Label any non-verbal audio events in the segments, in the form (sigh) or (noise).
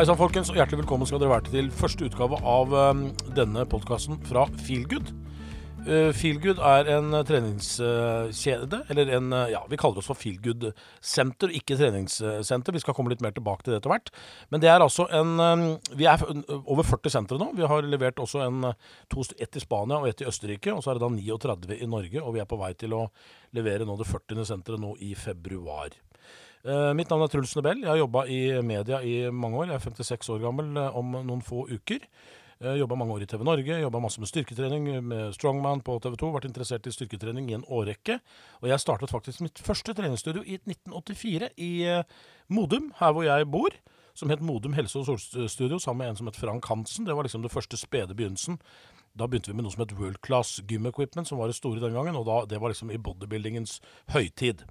Hei sann, folkens, og hjertelig velkommen skal dere være til første utgave av um, denne podkasten fra Feelgood. Uh, Feelgood er en uh, treningskjede, eller en Ja, vi kaller oss for Feelgood Senter, ikke treningssenter. Vi skal komme litt mer tilbake til det etter hvert. Men det er altså en um, Vi er over 40 sentre nå. Vi har levert også en, to, ett i Spania og ett i Østerrike. Og så er det da 39 i Norge, og vi er på vei til å levere nå det 40. senteret nå i februar. Uh, mitt navn er Truls Nebel. Jeg har jobba i media i mange år. Jeg er 56 år gammel uh, om noen få uker. Jobba mange år i TV Norge, jobba masse med styrketrening, med Strongman på TV 2. Vært interessert i styrketrening i en årrekke. Og jeg startet faktisk mitt første treningsstudio i 1984 i Modum, her hvor jeg bor. Som het Modum helse- og solstudio, sammen med en som het Frank Hansen. Det var liksom det første spede begynnelsen. Da begynte vi med noe som het World Class Gym Equipment, som var det store den gangen. Og da, det var liksom i bodybuildingens høytid.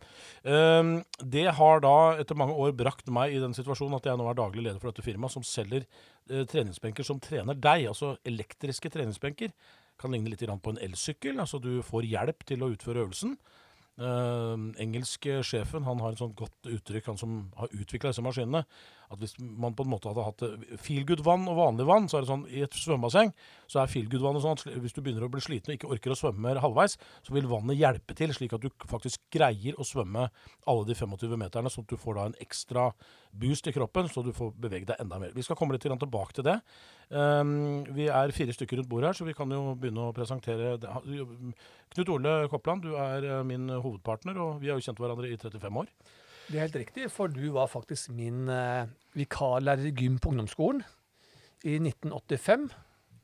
Um, det har da etter mange år brakt meg i den situasjonen at jeg nå er daglig leder for dette firmaet, som selger uh, treningsbenker som trener deg. Altså elektriske treningsbenker. Kan ligne litt på en elsykkel. Altså du får hjelp til å utføre øvelsen. Uh, engelske sjefen han har et sånt godt uttrykk, han som har utvikla disse maskinene. At hvis man på en måte hadde hatt feelgood-vann og vanlig vann, så er det sånn i et svømmebasseng så er feelgood-vannet sånn at hvis du begynner å bli sliten og ikke orker å svømme halvveis, så vil vannet hjelpe til, slik at du faktisk greier å svømme alle de 25 meterne, sånn at du får da en ekstra boost i kroppen, så du får bevege deg enda mer. Vi skal komme litt tilbake til det. Um, vi er fire stykker rundt bordet her, så vi kan jo begynne å presentere det. Knut Ole Koppland, du er min hovedpartner, og vi har jo kjent hverandre i 35 år. Det er helt riktig, for du var faktisk min eh, vikarlærer i gym på ungdomsskolen i 1985.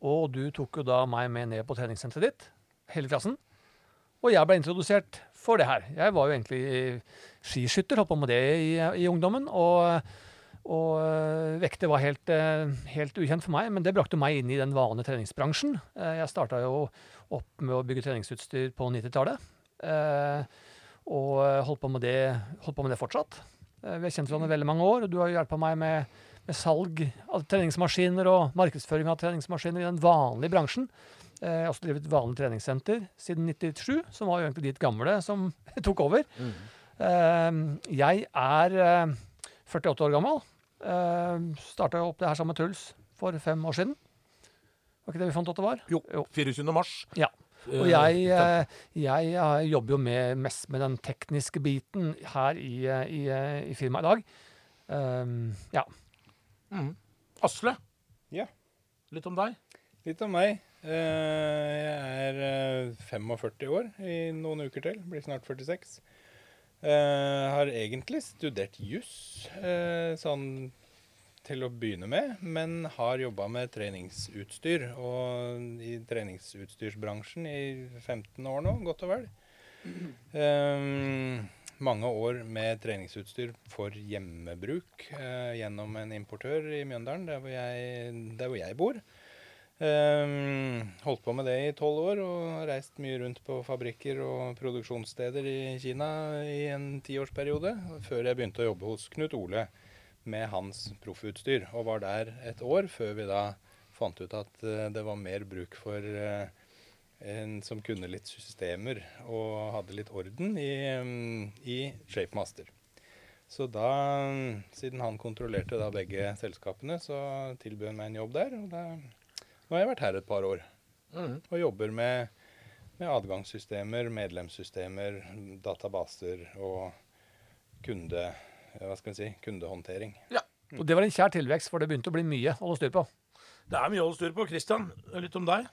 Og du tok jo da meg med ned på treningssenteret ditt, hele klassen. Og jeg ble introdusert for det her. Jeg var jo egentlig skiskytter, holdt på med det i, i ungdommen. Og, og vekter var helt, helt, ukjent for meg, men det brakte meg inn i den vanlige treningsbransjen. Jeg starta jo opp med å bygge treningsutstyr på 90-tallet. Og holdt på, det, holdt på med det, fortsatt. Vi har kjent hverandre veldig mange år, og du har hjulpet meg med, med, salg av treningsmaskiner og markedsføring av treningsmaskiner i den vanlige bransjen. Jeg har også drevet vanlig treningssenter siden 97, som var jo egentlig ditt gamle som (laughs) tok over. Mm. Jeg er 48 år gammel. Starta opp det her sammen med Truls for fem år siden. Var ikke det vi fant at det var? Jo. jo. 24. mars. Ja. Og jeg, jeg, jeg, jobber jo med, mest med den tekniske biten her i, i, i firmaet i dag. Um, ja. Mm. Asle, ja. litt om deg? Litt om meg. Jeg er 45 år i noen uker til. Blir snart 46. Jeg har egentlig studert juss sånn til å begynne med, men har jobba med treningsutstyr. Og i treningsutstyrsbransjen i 15 år nå, godt og vel. Um, mange år med treningsutstyr for hjemmebruk uh, gjennom en importør i Mjøndalen, der hvor jeg, der hvor jeg bor. Um, holdt på med det i tolv år og reist mye rundt på fabrikker og produksjonssteder i Kina i en tiårsperiode, før jeg begynte å jobbe hos Knut Ole med hans proffutstyr, og var der et år før vi da fant ut at uh, det var mer bruk for uh, en som kunne litt systemer og hadde litt orden i, um, i Shapemaster. Så da, siden han kontrollerte da begge selskapene, så tilbød han meg en jobb der. Og da, nå har jeg vært her et par år mm. og jobber med, med adgangssystemer, medlemssystemer, databaser og kunde hva skal vi si, kundehåndtering. Ja. Og det var en kjær tilvekst, for det begynte å bli mye å holde styr på. Det er mye å holde styr på. Kristian, litt om deg?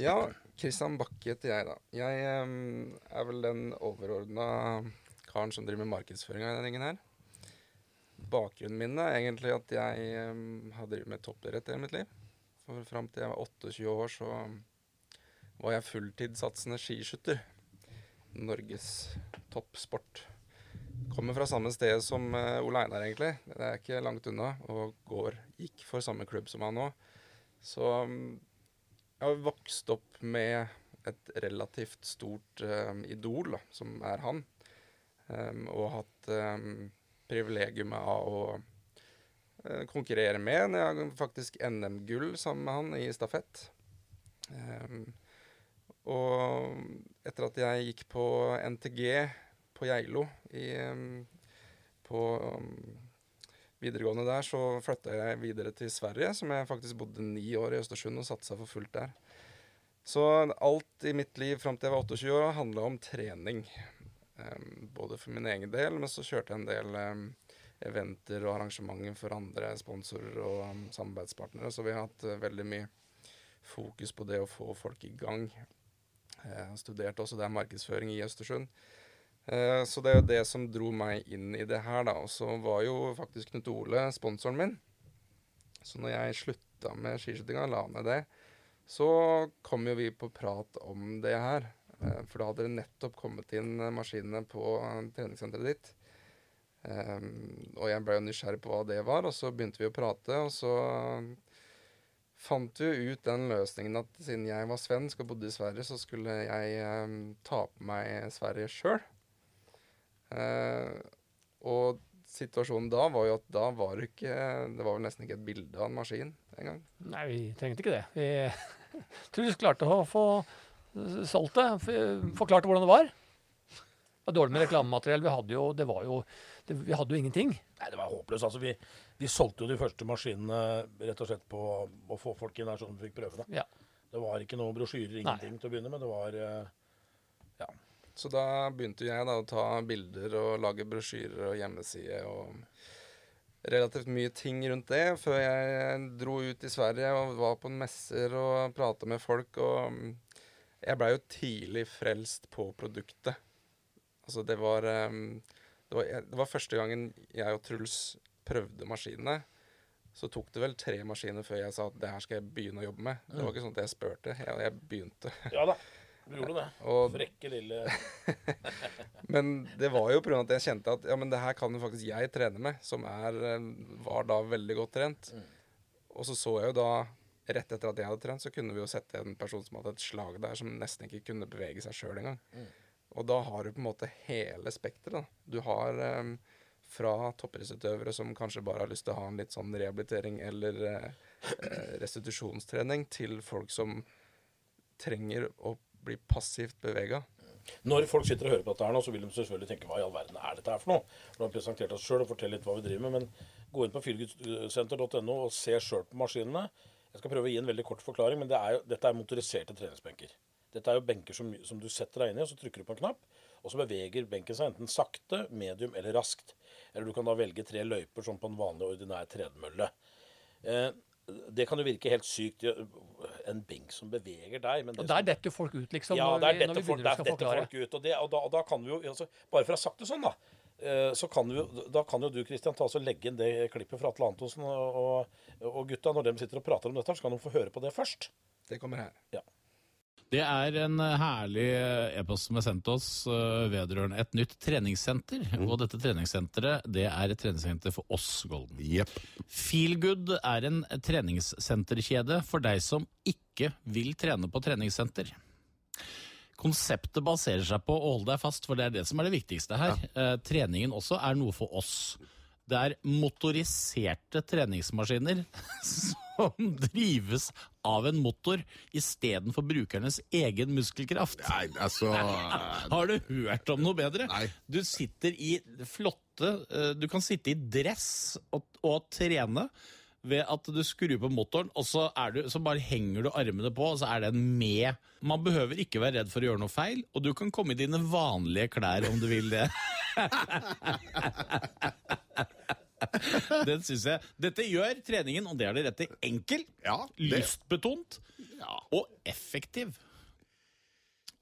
Ja, Kristian Bakke heter jeg, da. Jeg um, er vel den overordna karen som driver med markedsføring av denne gjengen her. Bakgrunnen min er egentlig at jeg um, har drevet med toppidrett hele mitt liv. For fram til jeg var 28 år, så var jeg fulltidssatsende skiskytter. Norges toppsport. Kommer fra samme sted som uh, Ole Einar, egentlig. Det er ikke langt unna. Og går, gikk for samme klubb som han nå. Så um, jeg har vokst opp med et relativt stort um, idol, da, som er han. Um, og hatt um, privilegiumet av å uh, konkurrere med. Jeg har faktisk NM-gull sammen med han i stafett. Um, og etter at jeg gikk på NTG på Geilo på videregående der så flytta jeg videre til Sverige, som jeg faktisk bodde ni år i Østersund og satsa for fullt der. Så alt i mitt liv fram til jeg var 28 år, handla om trening. Både for min egen del, men så kjørte jeg en del eventer og arrangementer for andre sponsorer og samarbeidspartnere. Så vi har hatt uh, veldig mye fokus på det å få folk i gang. Jeg har studert også det er markedsføring i Østersund. Uh, så det er jo det som dro meg inn i det her, da. Og så var jo faktisk Knut Ole sponsoren min. Så når jeg slutta med skiskytinga, la ned det, så kom jo vi på prat om det her. Uh, for da hadde det nettopp kommet inn maskinene på treningssenteret ditt. Um, og jeg ble jo nysgjerrig på hva det var, og så begynte vi å prate, og så fant vi ut den løsningen at siden jeg var svensk og bodde i Sverige, så skulle jeg um, ta på meg Sverige sjøl. Uh, og situasjonen da var jo at da var det ikke Det var vel nesten ikke et bilde av en maskin engang. Nei, vi trengte ikke det. Vi (laughs) tror vi klarte å få solgt det. Forklarte hvordan det var. Det var dårlig med reklamemateriell. Vi hadde jo, det var jo, det, vi hadde jo ingenting. Nei, det var håpløst. Altså, vi, vi solgte jo de første maskinene rett og slett på å få folk inn der sånn at vi fikk prøve det. Ja. Det var ikke noen brosjyrer, ingenting til å begynne med. Det var eh. Så da begynte jeg da å ta bilder og lage brosjyrer og hjemmeside og relativt mye ting rundt det før jeg dro ut i Sverige og var på messer og prata med folk. Og jeg blei jo tidlig frelst på produktet. Altså, det var, um, det var, det var første gangen jeg og Truls prøvde maskinene. Så tok det vel tre maskiner før jeg sa at det her skal jeg begynne å jobbe med. Det var ikke sånn at jeg spurte, jeg, jeg begynte. Ja da, du gjorde det. Og, Frekke lille (laughs) men det var jo pga. at jeg kjente at ja, men det her kan jo faktisk jeg trene med, som er, eh, var da veldig godt trent. Mm. Og så så jeg jo da, rett etter at jeg hadde trent, så kunne vi jo sette en person som hadde et slag der, som nesten ikke kunne bevege seg sjøl engang. Mm. Og da har du på en måte hele spekteret. Du har um, fra toppidrettsutøvere som kanskje bare har lyst til å ha en litt sånn rehabilitering eller uh, restitusjonstrening, til folk som trenger å bli passivt bevega. Når folk sitter og hører på dette her nå, så vil de selvfølgelig tenke hva i all verden er dette her for noe? For Nå har presentert oss sjøl og fortell litt hva vi driver med, men gå inn på feelgoodsenter.no og se sjøl på maskinene. Jeg skal prøve å gi en veldig kort forklaring, men det er jo, dette er motoriserte treningsbenker. Dette er jo benker som, som, du setter deg inn i, og så trykker du på en knapp, og så beveger benken seg enten sakte, medium eller raskt. Eller du kan da velge tre løyper som på en vanlig, ordinær tredemølle. Eh, det kan jo virke helt sykt, en benk som beveger deg. Men og der detter folk ut, liksom. Ja, der detter folk, der detter folk ut. Og, det, og, da, og da kan vi jo altså, Bare for å ha sagt det sånn, da. eh, Så kan, vi, da kan jo du Christian, ta oss og legge inn det klippet fra Atle Antonsen og, og, gutta. Når de sitter og prater om dette, så kan de få høre på det først. Det kommer her. Det er en eh, herlig eh, e-post som er sendt oss eh, vedrørende et nytt treningssenter. Og dette treningssenteret det er et treningssenter for oss, Golden. Yep. Feelgood er en treningssenterkjede for deg som ikke vil trene på treningssenter. Konseptet baserer seg på å holde deg fast, for det er det som er det viktigste her. Ja. treningen også er noe for oss. Det er motoriserte treningsmaskiner (laughs) som drives av en motor istedenfor brukernes egen muskelkraft. Nei, altså Har du hørt om noe bedre? Nei. Du sitter i flotte eh, Du kan sitte i dress og, og trene ved at du skrur på motoren, og så, du, så bare henger du armene på, og så er den med. Man behøver ikke være redd for å gjøre noe feil, og du kan komme i dine vanlige klær om du vil det. Den synes jeg Dette gjør treningen, og det er det rette, enkel, Ja, det, lystbetont ja. og effektiv.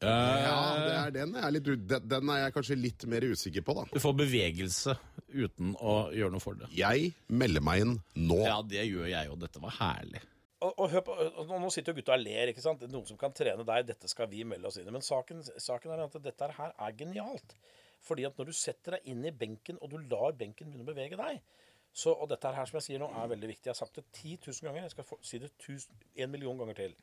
Ja det er den, jeg er litt, den, er jeg kanskje litt mer usikker på, da. Du får bevegelse uten å gjøre noe for det. Jeg melder meg inn nå. Ja, det gjør jeg jo. Dette var herlig. Og, og hør på, og nå- sitter jo gutta og ler. ikke sant? Noen som kan trene deg. Dette skal vi melde oss inn i. Men saken, saken er at dette her er genialt. Fordi at når du setter deg inn i benken, og du lar benken begynne å bevege deg så, Og dette her som jeg sier nå, er veldig viktig. Jeg har sagt det 10 000 ganger. Jeg skal få, si det 1000, en million ganger til.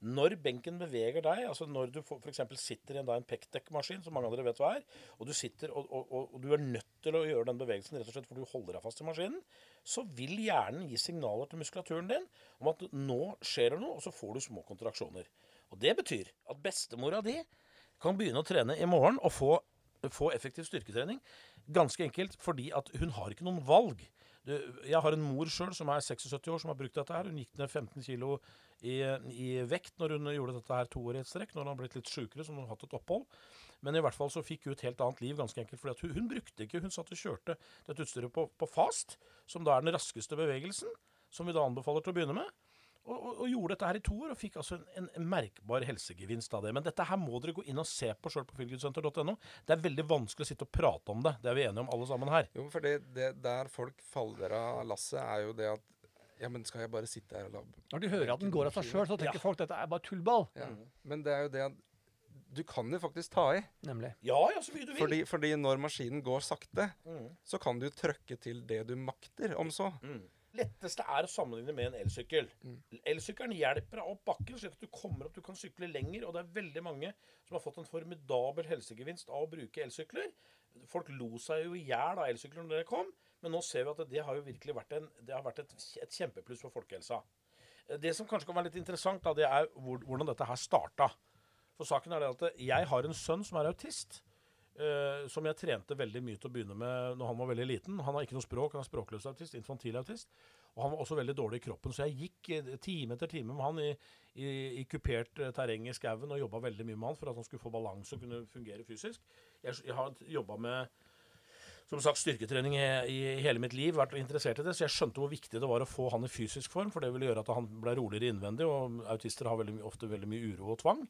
Når benken beveger deg, altså når du f.eks. sitter i en, da, en pekdekkmaskin, som mange av dere vet hva er, og du sitter og, og, og, og du er nødt til å gjøre den bevegelsen rett og slett for du holder deg fast i maskinen, så vil hjernen gi signaler til muskulaturen din om at nå skjer det noe, og så får du små kontraksjoner. Og det betyr at bestemora di kan begynne å trene i morgen og få, få effektiv styrketrening. Ganske enkelt fordi at hun har ikke noen valg. Jeg har en mor sjøl som er 76 år, som har brukt dette her. Hun gikk ned 15 kilo i, i vekt når hun gjorde dette her to år i et strekk. Når hun har blitt litt sjukere, som hun har hatt et opphold. Men i hvert fall så fikk hun et helt annet liv, ganske enkelt. fordi hun, hun brukte ikke Hun satt og kjørte dette utstyret på, på fast, som da er den raskeste bevegelsen. Som vi da anbefaler til å begynne med. Og, og, og gjorde dette her i to år, og fikk altså en, en merkbar helsegevinst av det. Men dette her må dere gå inn og se på sjøl på feelgoodsenter.no. Det er veldig vanskelig å sitte og prate om det. Det er vi enige om alle sammen her. Jo, for det, det, der folk faller av lasset, er jo det at Ja, men skal jeg bare sitte her og la Når de hører at den går av seg sjøl, så tenker Ja. folk dette er bare tullball. ja. Men det er jo det at du kan jo faktisk ta i. Nemlig. Ja, ja, så mye du vil. Fordi, fordi når maskinen går sakte, Mm. så kan du trøkke til det du makter, om så. Letteste er å sammenligne med en elsykkel. Elsykkelen hjelper deg opp bakken, slik at du kommer opp, du kan sykle lenger. Og det er veldig mange som har fått en formidabel helsegevinst av å bruke elsykler. Folk lo seg jo i hjel av elsykler når det kom, men nå ser vi at det har jo virkelig vært, en, det har vært et, et kjempepluss for folkehelsa. Det som kanskje kan være litt interessant, da, det er hvor, hvordan dette her starta. For saken er det at jeg har en sønn som er autist. Eh, som jeg trente veldig mye til å begynne med når han var veldig liten. Han har ikke noe språk, han er språkløs autist, infantil autist. Og han var også veldig dårlig i kroppen, så jeg gikk eh, time etter time med han i, i, i kupert eh, terreng i skauen og jobba veldig mye med han for at han skulle få balanse og kunne fungere fysisk. Jeg, jeg har jobba med som sagt, styrketrening i, i hele mitt liv, vært interessert i det, så jeg skjønte hvor viktig det var å få han i fysisk form, for det ville gjøre at han ble roligere innvendig, og autister har veldig, ofte veldig mye uro og tvang.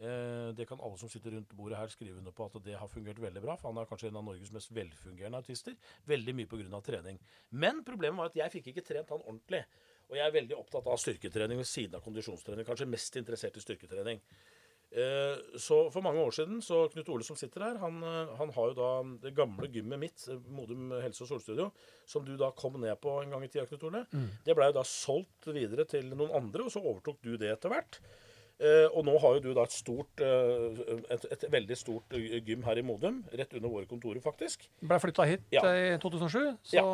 Eh, det kan alle som sitter rundt bordet her skrive under på at det har fungert veldig bra, for han er kanskje en av Norges mest velfungerende autister. Veldig mye pga. trening. Men problemet var at jeg fikk ikke trent han ordentlig. Og jeg er veldig opptatt av styrketrening ved siden av kondisjonstrening. Kanskje mest interessert i styrketrening. Eh, Så for mange år siden, så Knut Ole som sitter her, han, eh, han har jo da det gamle gymmet mitt, Modum helse- og solstudio, som du da kom ned på en gang i tida, Knut Ole. Det blei jo da solgt videre til noen andre, og så overtok du det etter hvert. Eh, og nå har jo du da et stort, eh, et, et veldig stort gym her i Modum, rett under våre kontorer, faktisk. Ble flytta hit Ja. eh, i 2007, så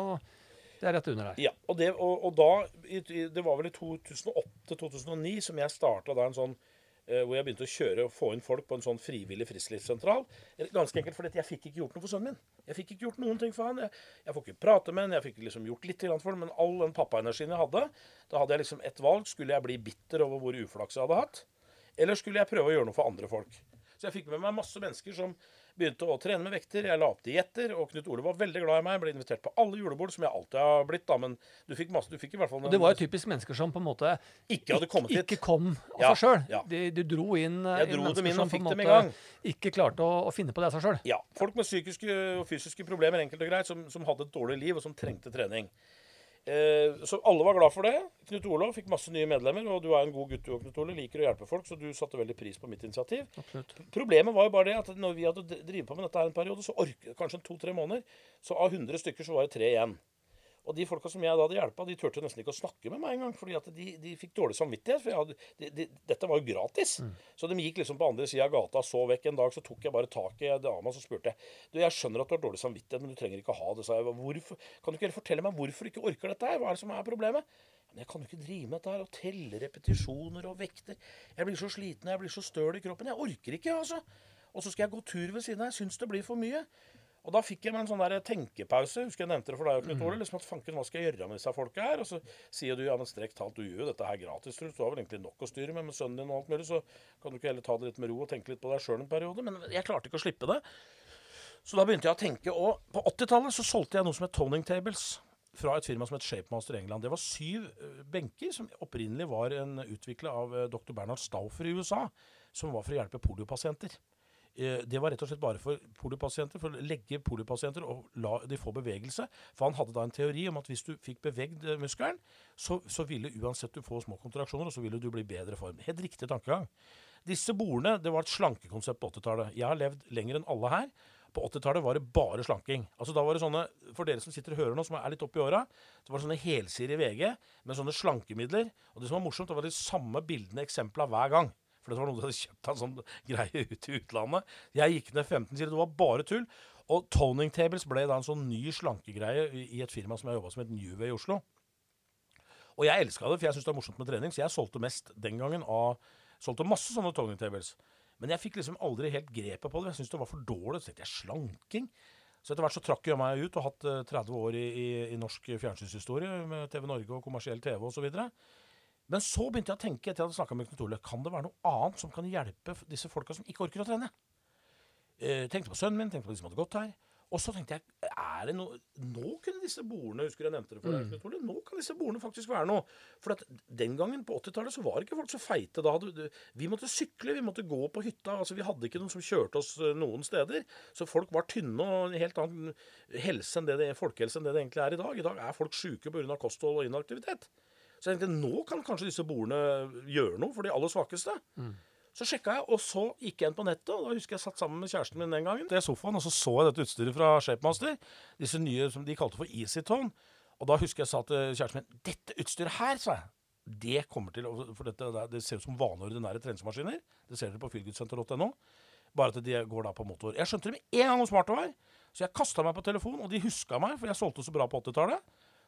det er rett under her. Ja, og, det, og, og da Det var vel i 2008-2009 som jeg starta da en sånn hvor jeg begynte å kjøre og få inn folk på en sånn frivillig frisklivssentral. Ganske enkelt fordi jeg fikk ikke gjort noe for sønnen min. Jeg fikk ikke gjort noen ting for han. Jeg, jeg får ikke prate med han, jeg fikk liksom gjort litt for han, men all den pappaenergien jeg hadde, da hadde jeg liksom ett valg. Skulle jeg bli bitter over hvor uflaks jeg hadde hatt? Eller skulle jeg prøve å gjøre noe for andre folk? Så jeg fikk med meg masse mennesker som begynte å trene med vekter. Jeg la opp dietter, og Knut Ole var veldig glad i meg. Ble invitert på alle julebord, som jeg alltid har blitt, da. Men du fikk masse, du fikk i hvert fall Og det var jo typisk mennesker som på en måte ikke hadde kommet hit. ikke kom av Ja, seg sjøl. ja. De, de dro inn, eh, Jeg dro mennesker inn som på en måte. Ikke klarte å, å finne på det av seg sjøl. Ja. Folk med psykiske og fysiske problemer, enkelt og greit, som, som hadde et dårlig liv, og som trengte trening. Eh, så alle var glad for det. Knut Olav fikk masse nye medlemmer, og du er en god gutt du og Knut Ole. Liker å hjelpe folk, så du satte veldig pris på mitt initiativ. Absolutt. Problemet var jo bare det at når vi hadde drevet på med dette her en periode, så orket kanskje to-tre måneder, så av 100 stykker så var det tre igjen. Og de folka som jeg da hadde hjelpa, de turte nesten ikke å snakke med meg engang. fordi at de, de fikk dårlig samvittighet. For hadde, de, de, dette var jo gratis. Så de gikk liksom på andre sida av gata, så vekk en dag, så tok jeg bare tak i dama så spurte jeg, du, jeg skjønner at du har dårlig samvittighet, men du trenger ikke ha det. sa jeg. Hvorfor, kan du ikke fortelle meg hvorfor du ikke orker dette her? Hva er det som er problemet? Men jeg kan jo ikke drive med dette her og telle repetisjoner og vekter. Jeg blir så sliten, jeg blir så støl i kroppen. Jeg orker ikke, altså. Og så skal jeg gå tur ved siden av. Jeg syns det blir for mye. Og da fikk jeg meg en sånn der tenkepause. Husker jeg nevnte det for deg, Knut Ole. Liksom at fanken, hva skal jeg gjøre med disse folka her? Og så sier du ja, men strengt talt, du gjør jo dette her gratis, Truls. Du har vel egentlig nok å styre med med sønnen din og alt mulig, så kan du ikke heller ta det litt med ro og tenke litt på deg sjøl en periode. Men jeg klarte ikke å slippe det. Så da begynte jeg å tenke, og på 80-tallet så solgte jeg noe som het Toning Tables. Fra et firma som het Shapemaster i England. Det var syv eh, benker som opprinnelig var en utvikla av eh, dr. Bernhard Stauffer i USA. Som var for å hjelpe poliopasienter. Eh, Det var rett og slett bare for polipasienter, for å legge polipasienter og la de få bevegelse. For han hadde da en teori om at hvis du fikk bevegd eh, muskelen, så, så ville uansett du få små kontraksjoner, og så ville du bli bedre form. Helt riktig tankegang. Disse bordene det var et slankekonsept på 80-tallet. Jeg har levd lenger enn alle her. På 80-tallet var det bare slanking. Altså da var det sånne, For dere som sitter og hører nå, som er litt oppi åra, så var det sånne helsider i VG med sånne slankemidler. Og det som var morsomt, det var de samme bildene, eksempla hver gang. For det var noen som hadde kjøpt en sånn greie ut i utlandet. Jeg gikk ned 15 kilo. det var bare tull. Og Toning Tables ble da en sånn ny slankegreie i et firma som jeg jobba som het Newway i Oslo. Og jeg elska det, for jeg syntes det var morsomt med trening, så jeg solgte mest den gangen av Solgte masse sånne toning tables. Men jeg fikk liksom aldri helt grepet på det. Jeg syntes det var for dårlig. Så tenkte jeg slanking. Så etter hvert så trakk jeg meg ut og hatt eh, 30 år i, i, i norsk fjernsynshistorie med TV Norge og kommersiell TV osv. Men så begynte jeg å tenke etter jeg hadde snakka med Knut Ole, kan det være noe annet som kan hjelpe disse folka som ikke orker å trene? Eh, tenkte på sønnen min, tenkte på de som hadde gått her. Og så tenkte jeg, er det noe Nå kunne disse bordene Husker jeg nevnte det for deg, mm. Nå kan disse bordene faktisk være noe. For at den gangen på 80-tallet så var ikke folk så feite. Da hadde, vi måtte sykle, vi måtte gå på hytta. altså Vi hadde ikke noen som kjørte oss eh, noen steder. Så folk var tynne og helt annen helse enn det det folkehelse enn det det egentlig er i dag. I dag er folk sjuke pga. kosthold og inaktivitet. Så jeg tenkte nå kan kanskje disse bordene gjøre noe for de aller svakeste. Så sjekka jeg, og så gikk jeg inn på nettet. og Da husker jeg satt sammen med kjæresten min den gangen. Det er sofaen, Og så så jeg dette utstyret fra Shapemaster. Disse nye som de kalte for EasyTone. Og da husker jeg sa til kjæresten min Dette utstyret her, sa jeg. Det kommer til For dette det- det ser ut som vanlige, ordinære treningsmaskiner. Det ser dere på feelgoodsenter.no. Bare at de går da på motor. Jeg skjønte med en gang hvor smart det var. Så jeg kasta meg på telefon, og de huska meg, for jeg solgte så bra på 80-tallet.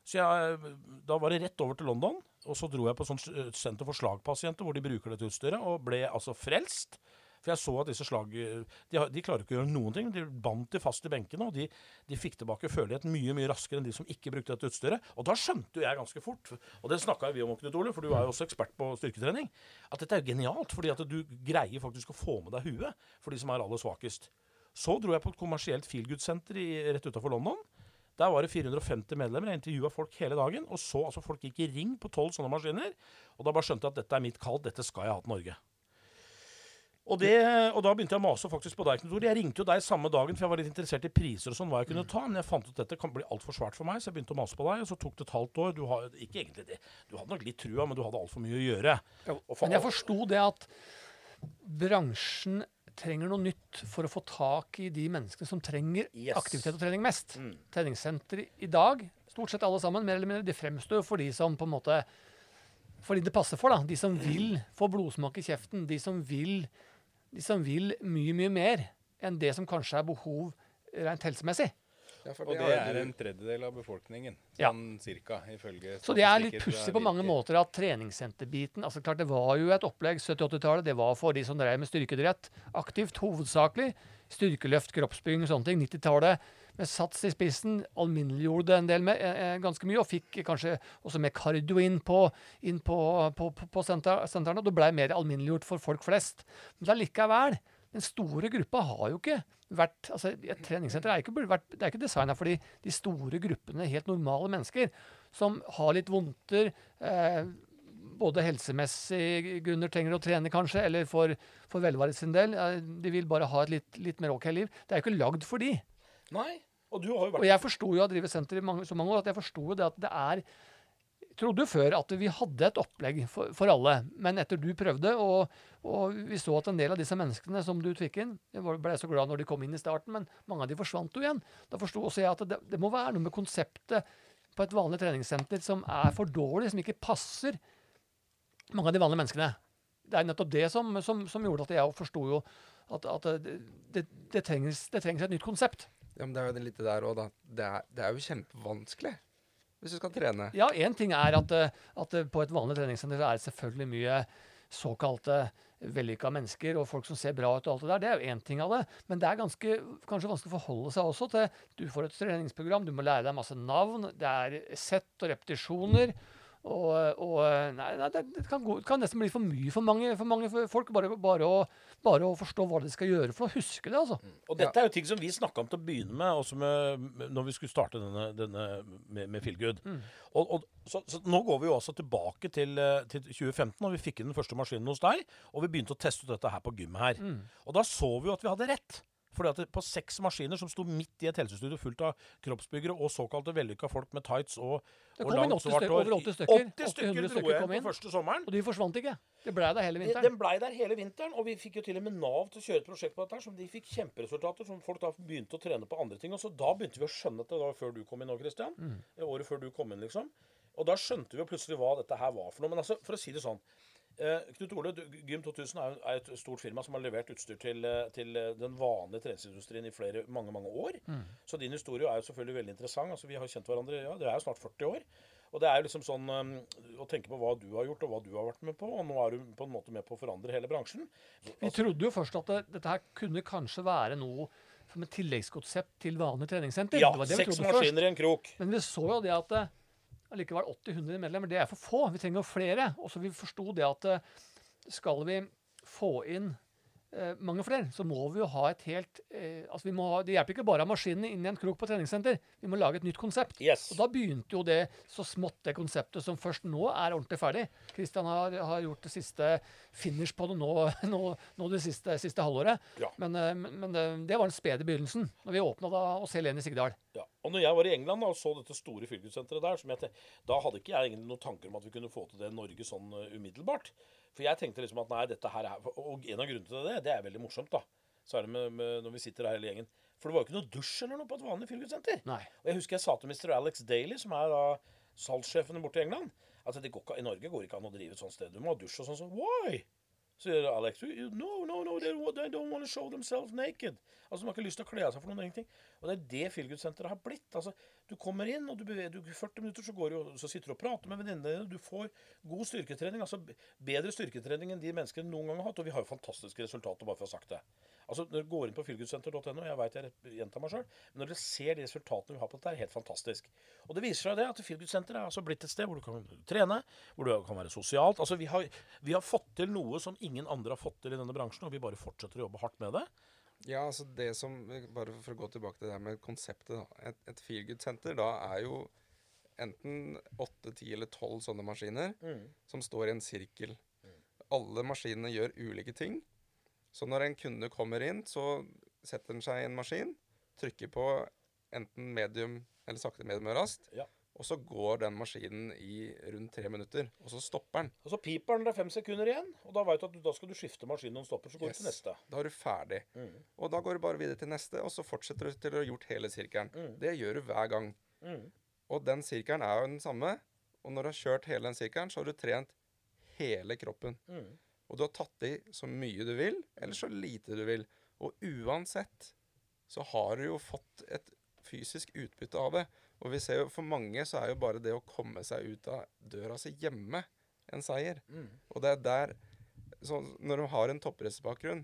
Så jeg, da var det rett over til London, og så dro jeg på eh, senter for slagpasienter hvor de bruker dette utstyret, og ble altså frelst. For jeg så at disse slag De, de klarer ikke å gjøre noen ting. De bandt de fast i benkene, og de, de fikk tilbake førlighet mye mye raskere enn de som ikke brukte dette utstyret. Og da skjønte jo jeg ganske fort, og det snakka vi om, Knut Ole, for du er jo også ekspert på styrketrening, at dette er jo genialt. Fordi at du greier faktisk å få med deg huet for de som er aller svakest. Så dro jeg på et kommersielt feelgood-senter rett utafor London. Der var det 450 medlemmer. Jeg intervjua folk hele dagen. Og så altså folk gikk i ring på tolv sånne maskiner. Og da bare skjønte jeg at dette er mitt kall. Dette skal jeg ha til Norge. Og, det, og da begynte jeg å mase faktisk på deg, Knut. Jeg ringte jo deg samme dagen, for jeg var litt interessert i priser og sånn, hva jeg kunne ta. Men jeg fant ut at dette kan bli altfor svært for meg, så jeg begynte å mase på deg. Og så tok det et halvt år. Du har ikke egentlig det. Du hadde nok litt trua, men du hadde altfor mye å gjøre. For Men jeg forsto det at bransjen trenger noe nytt for å få tak i de menneskene som trenger Yes. aktivitet og trening mest. Mm. Treningssenter i dag, stort sett alle sammen, mer eller mindre, de fremstår for de som på en måte Fordi det passer for, da. De som vil få blodsmak i kjeften. De som vil, de som vil mye, mye mer enn det som kanskje er behov rent helsemessig. Ja, for Og det er en tredjedel av befolkningen, Ja. sånn cirka, ifølge Så det er litt pussig på mange måter at treningssenterbiten altså klart Det var jo et opplegg 70-80-tallet. Det var for de som drev med styrkedrett aktivt, hovedsakelig. Styrkeløft, kroppsbygging og sånne ting. 90-tallet med sats i spissen alminneliggjorde det en del med, eh, eh, ganske mye, og fikk kanskje også mer kardio inn på, inn på, på, på, på senter, sentrene. Og det blei mer alminneliggjort for folk flest. Men likevel, den store gruppa har jo ikke vært altså Et treningssenter er ikke, vært, det er ikke designa for de, de store gruppene, helt normale mennesker, som har litt vondter. Eh, både helsemessig grunner trenger å trene, kanskje, eller for, for velvære sin del. Eh, de vil bare ha et litt, litt mer ok liv. Det er jo ikke lagd for de. Nei. Og du har jo Og jeg forsto jo av å drive senter i mange, så mange år at jeg forsto jo det at det er trodde før at vi hadde et opplegg for, for alle, men etter du prøvde, og, og vi så at en del av disse menneskene som du fikk inn Jeg ble så glad når de kom inn i starten, men mange av de forsvant jo igjen. Da forsto også jeg at det, det må være noe med konseptet på et vanlig treningssenter som er for dårlig, som ikke passer mange av de vanlige menneskene. Det er nettopp det som, som, som gjorde at jeg forsto jo at, at det, det, trengs, det trengs et nytt konsept. Ja, men det er jo litt det der òg, da. Det er, det er jo kjempevanskelig hvis du skal trene. Ja, én ting er at, eh, at eh, på et vanlig treningssenter er det selvfølgelig mye såkalte vellykka mennesker og folk som ser bra ut og alt det der. Det er jo én ting av det. Men det er ganske, kanskje vanskelig å forholde seg også til Du får et treningsprogram, du må lære deg masse navn. Det er sett og repetisjoner. Og, og nei, nei, det, kan gå, kan nesten bli for mye for mange, for mange folk. Bare, bare, å, bare å forstå hva de skal gjøre for å huske det, altså. Og dette er jo ting som vi snakka om til å begynne med, også med, med når vi skulle starte denne, denne med, med Feelgood. Og, og, så, så nå går vi jo altså tilbake til, eh, til 2015, når vi fikk inn den første maskinen hos deg, og vi begynte å teste ut dette her på gymmet her. Og da så vi jo at vi hadde rett. Fordi at det, På seks maskiner som sto midt i et helsestudio fullt av kroppsbyggere og såkalte vellykka folk med tights og, og langt 80 svart hår. over 80 stykker. 80 stykker dro jeg kom på første sommeren. Og de forsvant ikke. Det blei der hele vinteren. Den blei der hele vinteren, og vi fikk jo til og med Nav til å kjøre et prosjekt på dette. her, som De fikk kjemperesultater, som folk da begynte å trene på andre ting. Og så Da begynte vi å skjønne dette. Det var før du kom inn nå, Christian. Mm. Året før du kom inn, liksom. Og da skjønte vi jo plutselig hva dette her var for noe. Men altså, for å si det sånn eh, Knut Ole, du- Gym 2000 er, jo- er et stort firma som har levert utstyr til, eh, til eh, den vanlige treningsindustrien i flere, mange mange år. Så din historie er jo selvfølgelig veldig interessant. altså Vi har kjent hverandre ja, det er jo snart 40 år. Og det er jo liksom sånn um, å tenke på hva du har gjort, og hva du har vært med på. Og nå er du på en måte med på å forandre hele bransjen. Vi trodde jo først at det, dette her kunne kanskje være noe som et tilleggskonsept til vanlig treningssenter. Ja, Det var det vi seks trodde først. maskiner i en krok. Men vi så jo det at det allikevel 80-100 medlemmer, det er for få. Vi trenger flere. Og så vi forsto det at eh, skal vi få inn eh, mange flere, så må vi jo ha et helt eh, altså vi må ha, Det hjelper ikke bare å ha maskinene inn i en krok på treningssenter. Vi må lage et nytt konsept. Yes. Og da begynte jo det så smått, det konseptet som først nå er ordentlig ferdig. Kristian har, har gjort det siste finish på det nå, (laughs) nå, nå det siste, siste halvåret. Ja. Men, eh, men, men det, det var den spede begynnelsen, når vi åpna hos Helene Sigdal. Ja. Og når jeg var i England da, og så dette store fylkessenteret der, som jeg, da hadde ikke jeg egentlig noen tanker om at vi kunne få til det i Norge sånn eh, umiddelbart. For jeg tenkte liksom at nei, dette her er Og en av grunnene til det, det er veldig morsomt, da. Særlig med, med, når vi sitter her hele gjengen. For det var jo ikke noe dusj eller noe på et vanlig fylkessenter. Og jeg husker jeg sa til Mr. Alex Daly, som er da salgssjefen borte i England, at det går ikke, i Norge går det ikke an å drive et sånt sted. Du må ha dusj og sånn. Så, Why? Sier Alex. No, no, no, they, they don't want to show themselves naked. Altså, De har ikke lyst til å kle av seg for noen ingenting. Og det er det Feelgood-senteret har blitt. Altså, Du kommer inn, og du beveger, du, 40 minutter så, går du, så sitter du og prater med venninnene dine. Du får god styrketrening. altså Bedre styrketrening enn de menneskene noen gang har hatt. Og vi har jo fantastiske resultater, bare for å ha sagt det. Altså, Når du går inn på feelgoodsenter.no, jeg vet jeg gjentar meg sjøl, men når du ser de resultatene vi har på dette, er helt fantastisk. Og det viser seg det at feelgoodsenteret er altså blitt et sted hvor du kan trene, hvor du kan være sosialt. Altså, vi har, vi har fått til noe som ingen andre har fått til i denne bransjen, og vi bare fortsetter å jobbe hardt med det. Ja, altså det som Bare for å gå tilbake til det her med konseptet. da. Et, et feelgood-senter da er jo enten åtte, ti eller tolv sånne maskiner som står i en sirkel. Alle maskinene gjør ulike ting. Så når en kunde kommer inn, så setter han seg i en maskin, trykker på enten medium eller sakte, medium og raskt, Ja. Og så går den maskinen i rundt tre minutter, og så stopper den. Og så piper den, det er fem sekunder igjen, og da vet du at da skal du skifte maskinen når den stopper, så går du til neste. Da er du ferdig. Og da går du bare videre til neste, og så fortsetter du til å ha gjort hele sirkelen. Det gjør du hver gang. Og den sirkelen er jo den samme. Og når du har kjørt hele den sirkelen, så har du trent hele kroppen. Og du har tatt i så mye du vil, eller så lite du vil. Og uansett så har du jo fått et fysisk utbytte av det. Og vi ser jo for mange så er jo bare det å komme seg ut av døra si hjemme en seier. Og det er der så Når du har en toppidrettsbakgrunn,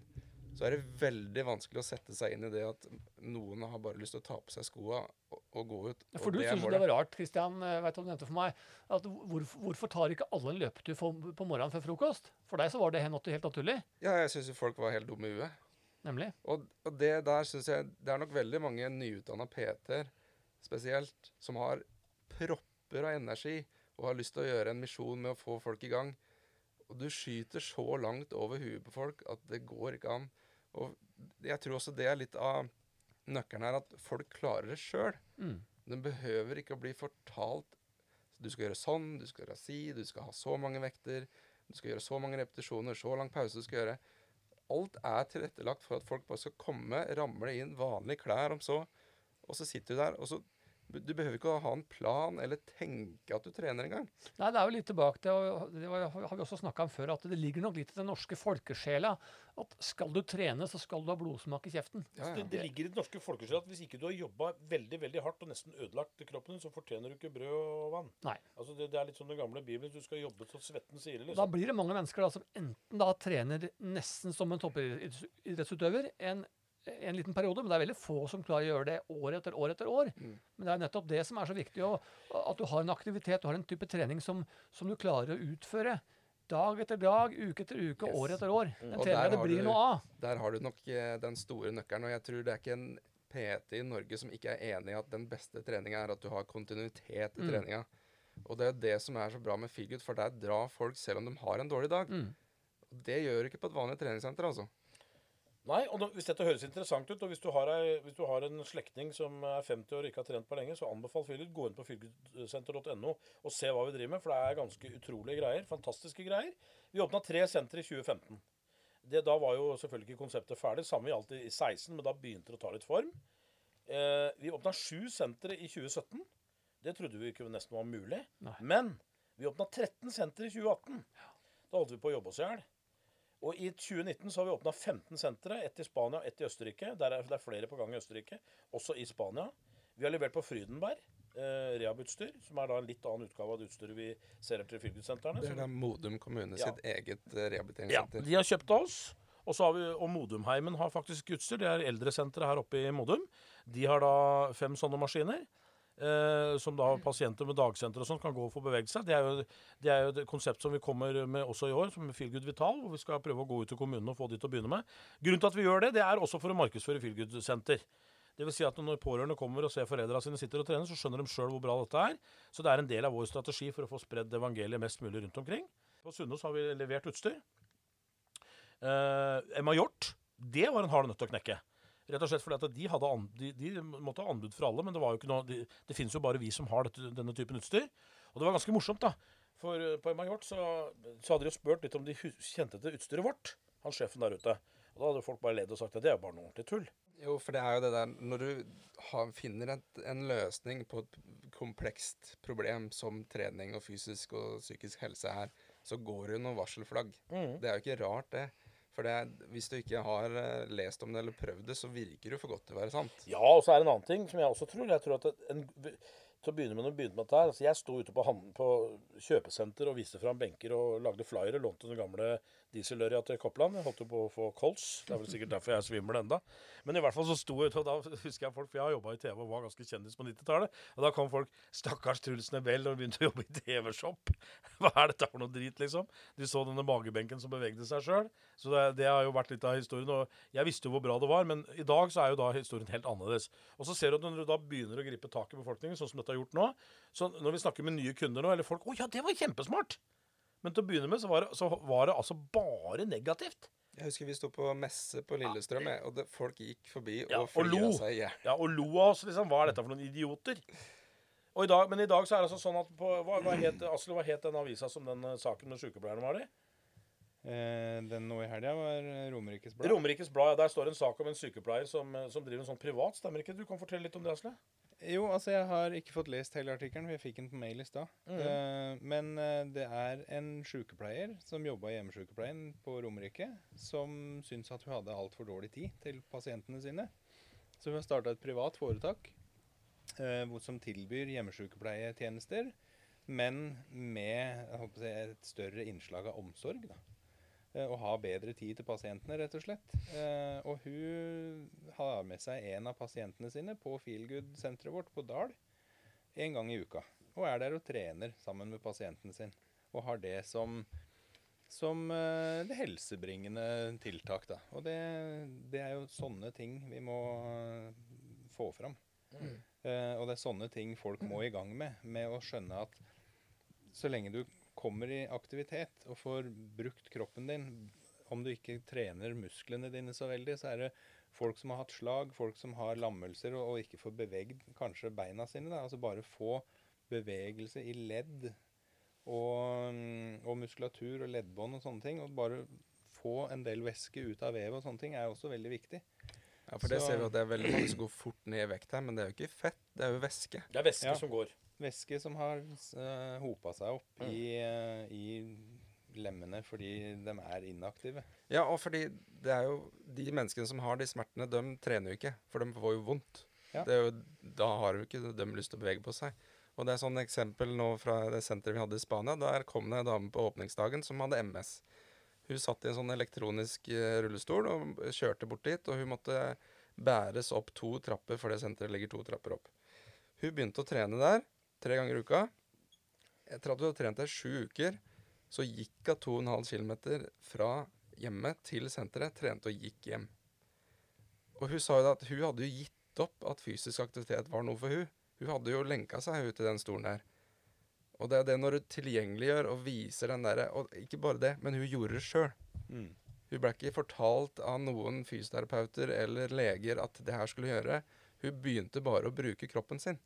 så er det veldig vanskelig å sette seg inn i det at noen har bare lyst til å ta på seg skoa og, og gå ut. For du målet. det var rart, Kristian, vet du om du nevnte for meg, at hvorfor, hvorfor tar ikke alle en løpetur på morgenen før frokost? For deg så var det helt naturlig, Ja, jeg syns jo folk var helt dumme i huet. nemlig. Og, og det der syns jeg Det er nok veldig mange nyutdanna PT-er spesielt som har propper av energi og har lyst til å gjøre en misjon med å få folk i gang. Og du skyter så langt over huet på folk at det går ikke an. Og jeg tror også det er litt av nøkkelen her, at folk klarer det sjøl. Mm. Den behøver ikke å bli fortalt Du skal gjøre sånn, du skal gjøre si, du skal ha så mange vekter, du skal gjøre så mange repetisjoner, så lang pause du skal gjøre. Alt er tilrettelagt for at folk bare skal komme, ramle inn, vanlige klær om så. Og så sitter du der, og så Du behøver ikke å ha en plan eller tenke at du trener engang. Nei, det er jo litt tilbake til, og det har vi også snakka om før, at det ligger nok litt i den norske folkesjela at skal du trene, så skal du ha blodsmak i kjeften. Ja, Det, ja. det ligger i den norske folkesjela at hvis ikke du har jobba veldig veldig hardt og nesten ødelagt kroppen din, så fortjener du ikke brød og vann. Nei. Altså det, det er litt som den gamle Bibelen. Du skal jobbe til svetten sier det. Da Liksom. blir det mange mennesker da, som enten da trener nesten som en toppidrettsutøver en, en liten periode, men det er veldig få som klarer å gjøre det år etter år etter år. Men det er nettopp det som er så viktig, at du har en aktivitet, du har en type trening som, som du klarer å utføre dag etter dag, uke etter uke, Yes. år etter år. Den Og treningen det blir du- noe av. Der har du nok eh, den store nøkkelen, og jeg tror det er ikke en PT i Norge som ikke er enig i at den beste treninga er at du har kontinuitet i Mm. treninga. Og det er det som er så bra med Feelgood, for der drar folk selv om de har en dårlig dag. Mm. Det gjør du ikke på et vanlig treningssenter, altså. Nei, og da, Hvis dette høres interessant ut, og hvis du har, ei, hvis du har en slektning som er 50 år og ikke har trent på lenge, så anbefal Filip Gå inn på fylkessenter.no og se hva vi driver med, for det er ganske utrolige greier. Fantastiske greier. Vi åpna tre sentre i 2015. Det, da var jo selvfølgelig ikke konseptet ferdig. Samme gjaldt i 16, men da begynte det å ta litt form. Eh, vi åpna sju sentre i 2017. Det trodde vi ikke nesten var mulig. Nei. Men vi åpna 13 sentre i 2018. Da holdt vi på å jobbe oss i hjel. Og i 2019 så har vi åpna 15 sentre. Ett i Spania og ett i Østerrike. Der er, det er flere på gang i Østerrike. Også i Spania. Vi har levert på Frydenberg. Eh, Rehab-utstyr, som er da en litt annen utgave av det utstyret vi ser etter Fylkessentrene. Det er da Modum kommune Ja. sitt eget rehabiliteringssenter. Ja, de har kjøpt av oss. Og så har vi, og Modumheimen har faktisk utstyr. Det er eldresenteret her oppe i Modum. De har da fem sånne maskiner. Eh, som da pasienter med dagsenter og sånn kan gå og få beveget seg. Det er, jo, det er jo et konsept som vi kommer med også i år, som Feelgood Vital. Hvor vi skal prøve å gå ut til kommunene og få de til å begynne med. Grunnen til at vi gjør det, det er også for å markedsføre Feelgood Senter. Det vil si at når pårørende kommer og ser foreldrene sine sitter og trener, så skjønner de sjøl hvor bra dette er. Så det er en del av vår strategi for å få spredd evangeliet mest mulig rundt omkring. På Sunnaas har vi levert utstyr. Eh, Emma Hjort, det var en hard nøtt å knekke. Rett og slett fordi at de, hadde an, de, de måtte ha anbud for alle, men det var jo ikke noe de, Det finnes jo bare vi som har dette, denne typen utstyr. Og det var ganske morsomt, da. For eh, på Emma Hjort så, så hadde de jo spurt litt om de kjente til utstyret vårt, han sjefen der ute. Og da hadde folk bare ledd og sagt at det er jo bare noe ordentlig tull. Jo, for det er jo det der Når du har, finner et, en løsning på et komplekst problem som trening og fysisk og psykisk helse er, så går det jo noen varselflagg. Det er jo ikke rart, det. For det hvis du ikke har eh, lest om det eller prøvd det, så virker det for godt til å være sant. Ja, og så er det en annen ting som jeg også tror. Jeg tror at en, til å begynne med, begynte med dette her, altså Jeg sto ute på, på kjøpesenter og viste fram benker og lagde flyere. Lånte noen gamle dieselørja til Koppland. Jeg holdt på å få kols. Det er vel sikkert derfor jeg er svimmel enda. Men i hvert fall så sto jeg ute, og da husker jeg folk For jeg har jobba i TV og var ganske kjendis på 90-tallet. Og da kom folk Stakkars Truls Nebel og begynte å jobbe i TV-shop. (laughs) Hva er dette for noe drit, liksom? De så denne magebenken som bevegde seg sjøl. Så det, det har jo vært litt av historien. Og jeg visste jo hvor bra det var, men i dag så er jo da historien helt annerledes. Og så ser du at når du da begynner å gripe tak i befolkningen, sånn som dette har gjort nå Så når vi snakker med nye kunder nå, eller folk Å ja, det var kjempesmart! Men til å begynne med så var det, så var det altså bare negativt. Jeg husker vi sto på messe på Lillestrøm, og det, folk gikk forbi Ja, og flya seg i hjel. Ja, og lo av oss, liksom. Hva er dette for noen idioter? I dag, men i dag så er det altså sånn at på, hva, hva het, Asle, hva het den avisa som den eh, saken med sykepleierne var i? Eh, den nå i helga var Romerikes Blad. Romerikes Blad. ja, Der står en sak om en sykepleier som, eh, som driver en sånn privat. Stemmer ikke? Du kan fortelle litt om det, Asle? Jo, altså jeg har ikke fått lest hele artikkelen, for jeg fikk den på mail i stad. Mm. Uh, men uh, det er en sykepleier som jobba i hjemmesykepleien på Romerike, som syntes at hun hadde altfor dårlig tid til pasientene sine. Så hun har starta et privat foretak uh, som tilbyr hjemmesykepleietjenester, men med jeg et større innslag av omsorg. da. Eh, Og ha bedre tid til pasientene, rett og slett. Eh, og hun har med seg en av pasientene sine på Feelgood-senteret vårt på Dal en gang i uka. Og er der og trener sammen med pasienten sin. Og har det som, som eh, det helsebringende tiltak, da. Og det, det er jo sånne ting vi må eh, få fram. Eh, og det er sånne ting folk må i gang med. Med å skjønne at så lenge du kommer i aktivitet og får brukt kroppen din, om du ikke trener musklene dine så veldig, så er det folk som har hatt slag, folk som har lammelser og, og ikke får bevegd kanskje beina sine. Da. Altså bare få bevegelse i ledd og, og muskulatur og leddbånd og sånne ting. Og bare få en del væske ut av vevet og sånne ting er også veldig viktig. Ja, for det Så- ser vi at det er veldig mange som går fort ned i vekt her, men det er jo ikke fett, det er jo væske. Det er væske Ja. som går. Væske som har uh, hopa seg opp i, eh, i lemmene fordi de er inaktive. Ja, og fordi det er jo de menneskene som har de smertene, de trener jo ikke, for de får jo vondt. Ja. Det jo, da har jo ikke de lyst til å bevege på seg. Og det er sånn eksempel nå fra det senteret vi hadde i Spania. Der kom det en dame på åpningsdagen som hadde MS. Hun satt i en sånn elektronisk eh, rullestol og kjørte bort dit, og hun måtte bæres opp to trapper, for det senteret ligger to trapper opp. Hun begynte å trene der tre ganger i uka. Etter at hun hadde trent der sju uker, så gikk hun 2,5 km fra hjemmet til senteret, trente og gikk hjem. Og hun sa jo da at hun hadde jo gitt opp at fysisk aktivitet var noe for hun. Hun hadde jo lenka seg ut i den stolen der. Og det er det når du tilgjengeliggjør og viser den derre Og ikke bare det, men hun gjorde det sjøl. Mm. Hun ble ikke fortalt av noen fysioterapeuter eller leger at det her skulle gjøre. Hun begynte bare å bruke kroppen sin.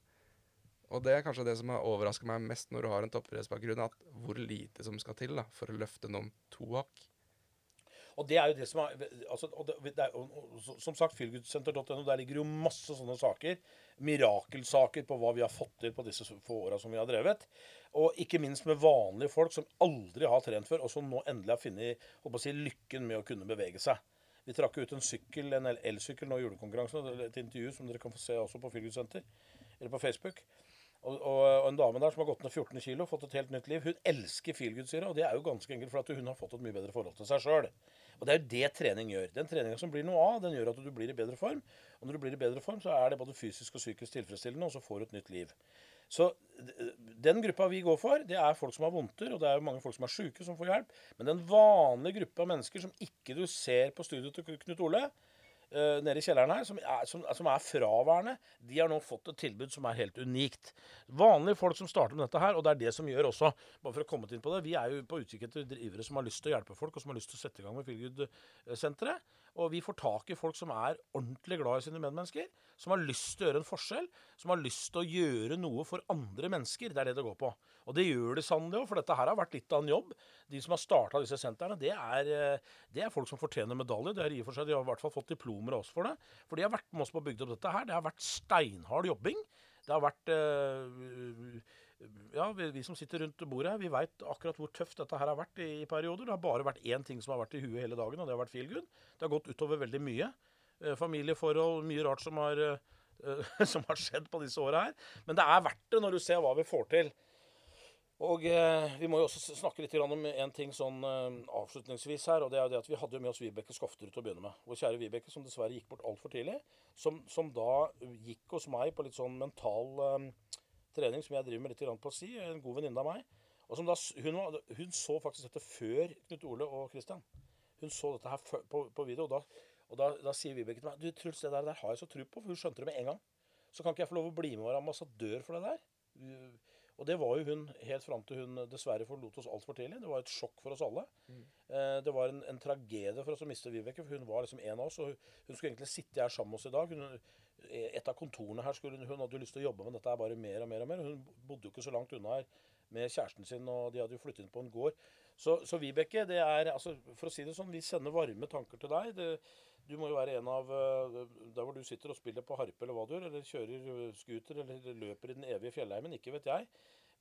Og det er kanskje det som har overraska meg mest når du har en toppidrettsbakgrunn, at hvor lite som skal til da, for å løfte noen to hakk. Og det er jo det som er altså, det, det er, Som sagt, feelgoodsenter.no, der ligger jo masse sånne saker. Mirakelsaker på hva vi har fått til på disse få åra som vi har drevet. Og ikke minst med vanlige folk som aldri har trent før, og som nå endelig har funnet si, lykken med å kunne bevege seg. Vi trakk ut en sykkel, en el- elsykkel nå i julekonkurransen. Et intervju som dere kan få se også på Feelgood eller på Facebook. Og, og, og en dame der som har gått ned 14 kilo, fått et helt nytt liv. Hun elsker feelgood-syre. Og det er jo ganske enkelt fordi hun har fått et mye bedre forhold til seg sjøl. Og det er jo det trening gjør. Den treninga som blir noe av, den gjør at du blir i bedre form. Og når du blir i bedre form, så er det både fysisk og psykisk tilfredsstillende, og så får du et nytt liv. Så den gruppa vi går for, det er folk som har vondter, og det er jo mange folk som er sjuke, som får hjelp. Men den vanlige gruppa mennesker som ikke du ser på studioet til Knut Ole, eh, nede i kjelleren her, som er, som, som er fraværende, de har nå fått et tilbud som er helt unikt. Vanlige folk som starter med dette her, og det er det som gjør også, bare for å komme inn på det, vi er jo på utkikk etter drivere som har lyst til å hjelpe folk, og som har lyst til å sette i gang med Feelgood-senteret. Og vi får tak i folk som er ordentlig glad i sine medmennesker, som har lyst til å gjøre en forskjell, som har lyst til å gjøre noe for andre mennesker. Det er det det går på. Og det gjør det sannelig òg, for dette her har vært litt av en jobb. De som har starta disse sentrene, det er, eh, det er folk som fortjener medalje. Det er i og for seg, De har i hvert fall fått diplomer av oss for det. For de har vært med oss på å bygge opp dette her. Det har vært steinhard jobbing. Det har vært eh, Ja, vi, vi som sitter rundt bordet her, vi veit akkurat hvor tøft dette her har vært i, i perioder. Det har bare vært én ting som har vært i huet hele dagen, og det har vært feelgood. Det har gått utover veldig mye. Eh, familieforhold, mye rart som har, eh, (laughs) som har skjedd på disse åra her. Men det er verdt det når du ser hva vi får til. Og eh, vi må jo også snakke litt om en ting sånn eh, avslutningsvis her. Og det er jo det at vi hadde jo med oss Vibeke Skofterud til å begynne med. Vår kjære Vibeke, som dessverre gikk bort altfor tidlig. Som, som da gikk hos meg på litt sånn mental eh, trening, som jeg driver med litt på si. En god venninne av meg. Og som da, hun, var, hun så faktisk dette før Knut Ole og Christian. Hun så dette her på, på video, og da, og da, da sier Vibeke til meg Du, Truls, det der, der har jeg så tro på, for hun skjønte det med en gang. Så kan ikke jeg få lov å bli med og være ambassadør for det der? Og det var jo hun helt fram til hun dessverre forlot oss altfor tidlig. Det var et sjokk for oss alle. Mm. Det var en, en tragedie for oss å miste Vibeke, for hun var liksom en av oss. Og hun skulle egentlig sitte her sammen med oss i dag. Hun, et av kontorene her skulle hun, hadde jo lyst til å jobbe med dette bare mer og mer og mer. Hun bodde jo ikke så langt unna her med kjæresten sin, og de hadde jo flyttet inn på en gård. Så, så Vibeke, det er altså, For å si det sånn, vi sender varme tanker til deg. Det, du må jo være en av eh, Der hvor du sitter og spiller på harpe eller hva du gjør, eller kjører eh, scooter eller løper i den evige fjellheimen, ikke vet jeg.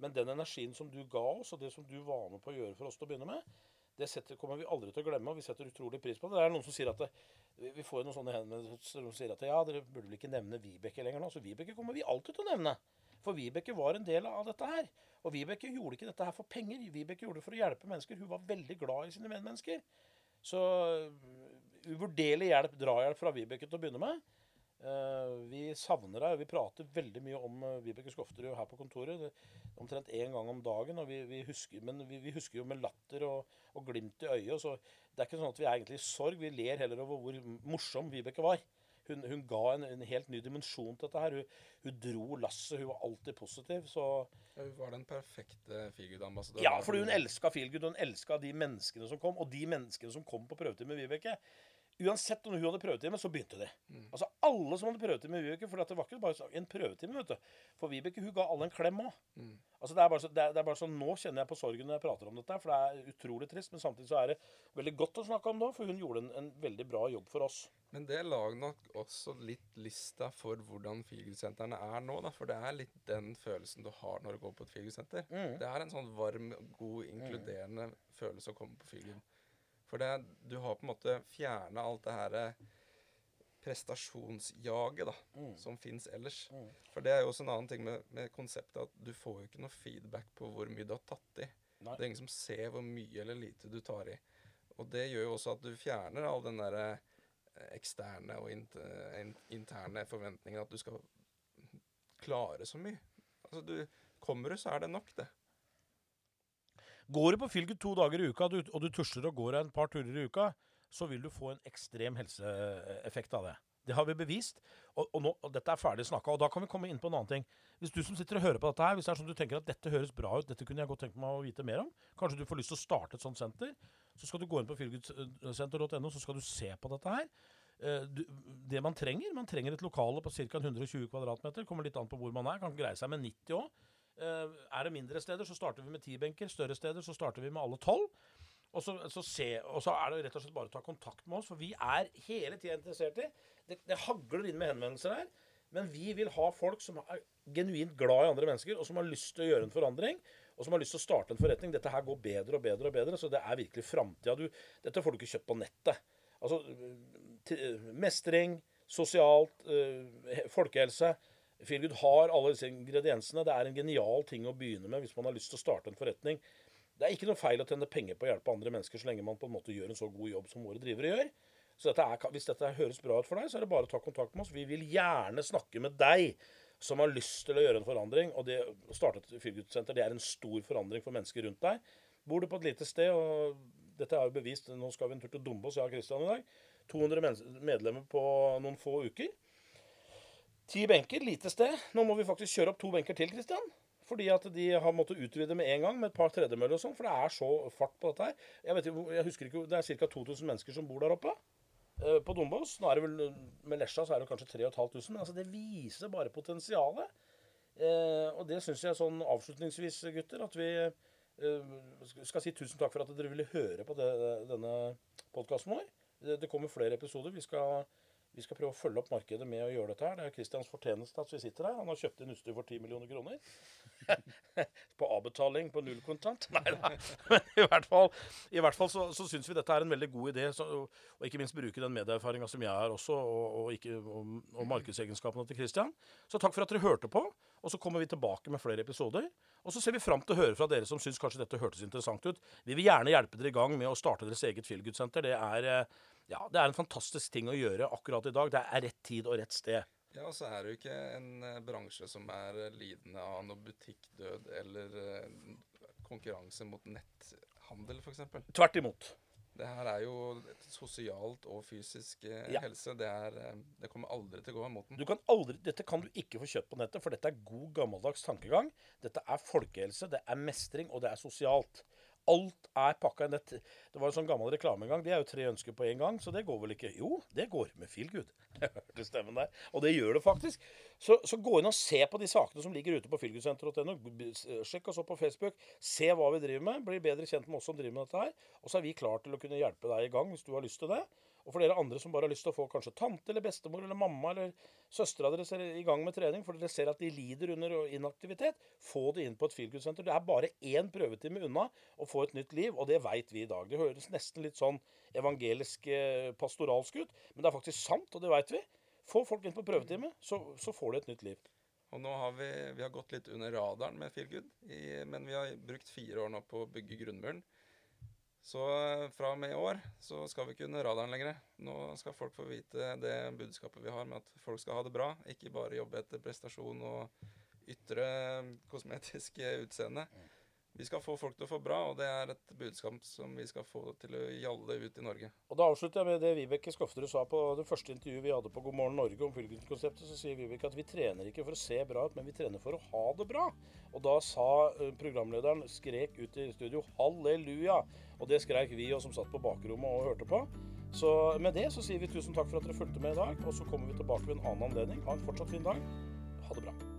Men den energien som du ga oss, og det som du var med på å gjøre for oss til å begynne med, det setter, kommer vi aldri til å glemme, og vi setter utrolig pris på det. Det er noen som sier at det, vi- får jo noen sånne henvendelser som sier at ja, dere burde vel ikke nevne Vibeke lenger nå. Så Vibeke kommer vi alltid til å nevne. For Vibeke var en del av dette her. Og Vibeke gjorde ikke dette her for penger. Vibeke gjorde det for å hjelpe mennesker. Hun var veldig glad i sine medmennesker. Så øh, uvurderlig hjelp, drahjelp fra Vibeke til å begynne med. Eh, vi savner deg. Vi prater veldig mye om uh, Vibeke Skofterud her på kontoret. Omtrent én gang om dagen. Og vi, vi husker, men vi, vi husker jo med latter og, og glimt i øyet. Så det er ikke sånn at vi er egentlig i sorg. Vi ler heller over hvor morsom Vibeke var. Hun, hun ga en, en helt ny dimensjon til dette her. Hun, hun dro lasset. Hun var alltid positiv. Så Hun var den perfekte Feelgood-ambassadøren. ja, fordi hun elska Feelgood, hun elska de menneskene som kom. Og de menneskene som kom på prøvetid med Vibeke Uansett om hun hadde prøvetime, så begynte de. Altså Alle som hadde prøvetime med Vibeke. For det var ikke bare en prøvetime. vet du For Vibeke hun ga alle en klem òg. Altså, det, er bare så, det, er, det er bare sånn, Nå kjenner jeg på sorgen når jeg prater om dette, for det er utrolig trist. Men samtidig så er det veldig godt å snakke om det, for hun gjorde en, en veldig bra jobb for oss. Men det lager nok også litt lista for hvordan feelgood-sentrene er nå. da, For det er litt den følelsen du har når du går på et Figelsenter. Mm. Det er en sånn varm, god, inkluderende følelse å komme på feelgood. For det, du har på en måte fjerna alt det her eh, prestasjonsjaget da, som fins ellers. For det er jo også en annen ting med, med konseptet at du får jo ikke noe feedback på hvor mye du har tatt i. Nei. Det er ingen som ser hvor mye eller lite du tar i. Og det gjør jo også at du fjerner all den derre eh, eksterne og interne forventningen at du skal klare så mye. Altså, du Kommer du, så er det nok, det. Går du på fylket to dager i uka, og du tusler og går en par turer i uka, så vil du få en ekstrem helseeffekt av det. Det har vi bevist. Og, og, nå, og dette er ferdig snakka. Og da kan vi komme inn på en annen ting. Hvis du som sitter og hører på dette her, hvis det er sånn du tenker at dette høres bra ut, dette kunne jeg godt tenkt meg å vite mer om, kanskje du får lyst til å starte et sånt senter, så skal du gå inn på feelgoodsenter.no, så skal du se på dette her. Eh, det man trenger Man trenger et lokale på ca. 120 kvadratmeter. Kommer litt an på hvor man er. Kan greie seg med 90 òg. Er det mindre steder, så starter vi med ti benker. Større steder, så starter vi med alle tolv. Og så, så, se, og så er det rett og slett bare å ta kontakt med oss, for vi er hele tida interessert i det, det hagler inn med henvendelser her. Men vi vil ha folk som er genuint glad i andre mennesker, og som har lyst til å gjøre en forandring. Og som har lyst til å starte en forretning. Dette her går bedre og bedre og bedre, så det er virkelig framtida. Dette får du ikke kjøpt på nettet. Altså t- mestring, sosialt, eh, folkehelse. Feelgood har alle disse ingrediensene. Det er en genial ting å begynne med hvis man har lyst til å starte en forretning. Det er ikke noe feil å tjene penger på å hjelpe andre mennesker så lenge man på en måte gjør en så god jobb som våre drivere gjør. Så dette er, hvis dette høres bra ut for deg, så er det bare å ta kontakt med oss. Vi vil gjerne snakke med deg som har lyst til å gjøre en forandring. Og det å starte et Feelgood-senter det er en stor forandring for mennesker rundt deg. Bor du på et lite sted, og dette er jo bevist Nå skal vi en tur til Dombås, jeg og Christian i dag. 200 medlemmer på noen få uker. Ti benker, lite sted. Nå må vi faktisk kjøre opp to benker til, Kristian. Fordi at de har måttet utvide med en gang med et par tredemøller og sånn. For det er så fart på dette her. Jeg, vet, jeg husker ikke, Det er ca. 2000 mennesker som bor der oppe. eh, På Dombås. Nå er det vel, Med Lesja så er det kanskje 3500. Men altså det viser bare potensialet. Eh, og det syns jeg sånn avslutningsvis, gutter, at vi eh, skal si tusen takk for at dere ville høre på det, denne podkasten vår. Det, det kommer flere episoder. Vi skal, vi skal prøve å følge opp markedet med å gjøre dette her. Det er Kristians fortjeneste at vi sitter her. Han har kjøpt inn utstyr for 10 millioner kroner. (laughs) på avbetaling på null kontant. Nei da. Men i hvert fall, i hvert fall så, så syns vi dette er en veldig god idé. Så, og ikke minst bruke den medieerfaringa som jeg har også, og, og, ikke, og, og markedsegenskapene til Kristian. Så takk for at dere hørte på. Og så kommer vi tilbake med flere episoder. Og så ser vi fram til å høre fra dere som syns kanskje dette hørtes interessant ut. Vi vil gjerne hjelpe dere i gang med å starte deres eget feelgood-senter. Det er eh, ja, det er en fantastisk ting å gjøre akkurat i dag. Det er rett tid og rett sted. Ja, og så er det jo ikke en eh, bransje som er eh, lidende av noe butikkdød eller eh, konkurranse mot netthandel, f.eks. Tvert imot. Det her er jo sosialt og fysisk Ja. helse. Det, er, det kommer aldri til å gå av moten. Du kan aldri, dette kan du ikke få kjøpt på nettet, for dette er god, gammeldags tankegang. Dette er folkehelse, det er mestring, og det er sosialt. Alt er pakka inn. Det, det var en sånn gammel reklame en gang. Det er jo tre ønsker på en gang, så det går vel ikke? Jo, det går med Feelgood. (laughs) Jeg hørte stemmen der. Og det gjør det faktisk. Så, så gå inn og se på de sakene som ligger ute på feelgoodsenter.no. Sjekk oss opp på Facebook. Se hva vi driver med. Bli bedre kjent med oss som driver med dette her. Og så er vi klar til å kunne hjelpe deg i gang hvis du har lyst til det. Og for dere andre som bare har lyst til å få kanskje tante eller bestemor eller mamma eller søstera deres er i gang med trening, for dere ser at de lider under inaktivitet, få det inn på et feelgood-senter. Det er bare én prøvetime unna å få et nytt liv, og det veit vi i dag. Det høres nesten litt sånn evangelisk eh, pastoralsk ut, men det er faktisk sant, og det veit vi. Få folk inn på prøvetime, så, så får de et nytt liv. Og nå har vi, vi har gått litt under radaren med Feelgood, men vi har brukt fire år nå på å bygge grunnmuren. Så eh, fra og med i år så skal vi ikke under radaren lenger. Nå skal folk få vite det budskapet vi har med at folk skal ha det bra, ikke bare jobbe etter prestasjon og ytre kosmetiske utseende. Vi skal få folk til å få bra, og det er et budskap som vi skal få til å gjalle ut i Norge. Og Da avslutter jeg med det Vibeke Skofterud sa på det første intervjuet vi hadde på God morgen Norge om Feelgood-konseptet. Så sier Vibeke at vi trener ikke for å se bra ut, men vi trener for å ha det bra. Og da sa eh, programlederen, skrek ut i studio 'halleluja'. Og det skreik vi og som satt på bakrommet og hørte på. Så med det så sier vi tusen takk for at dere fulgte med i dag. Og så kommer vi tilbake ved en annen anledning. Ha en fortsatt fin dag. Ha det bra.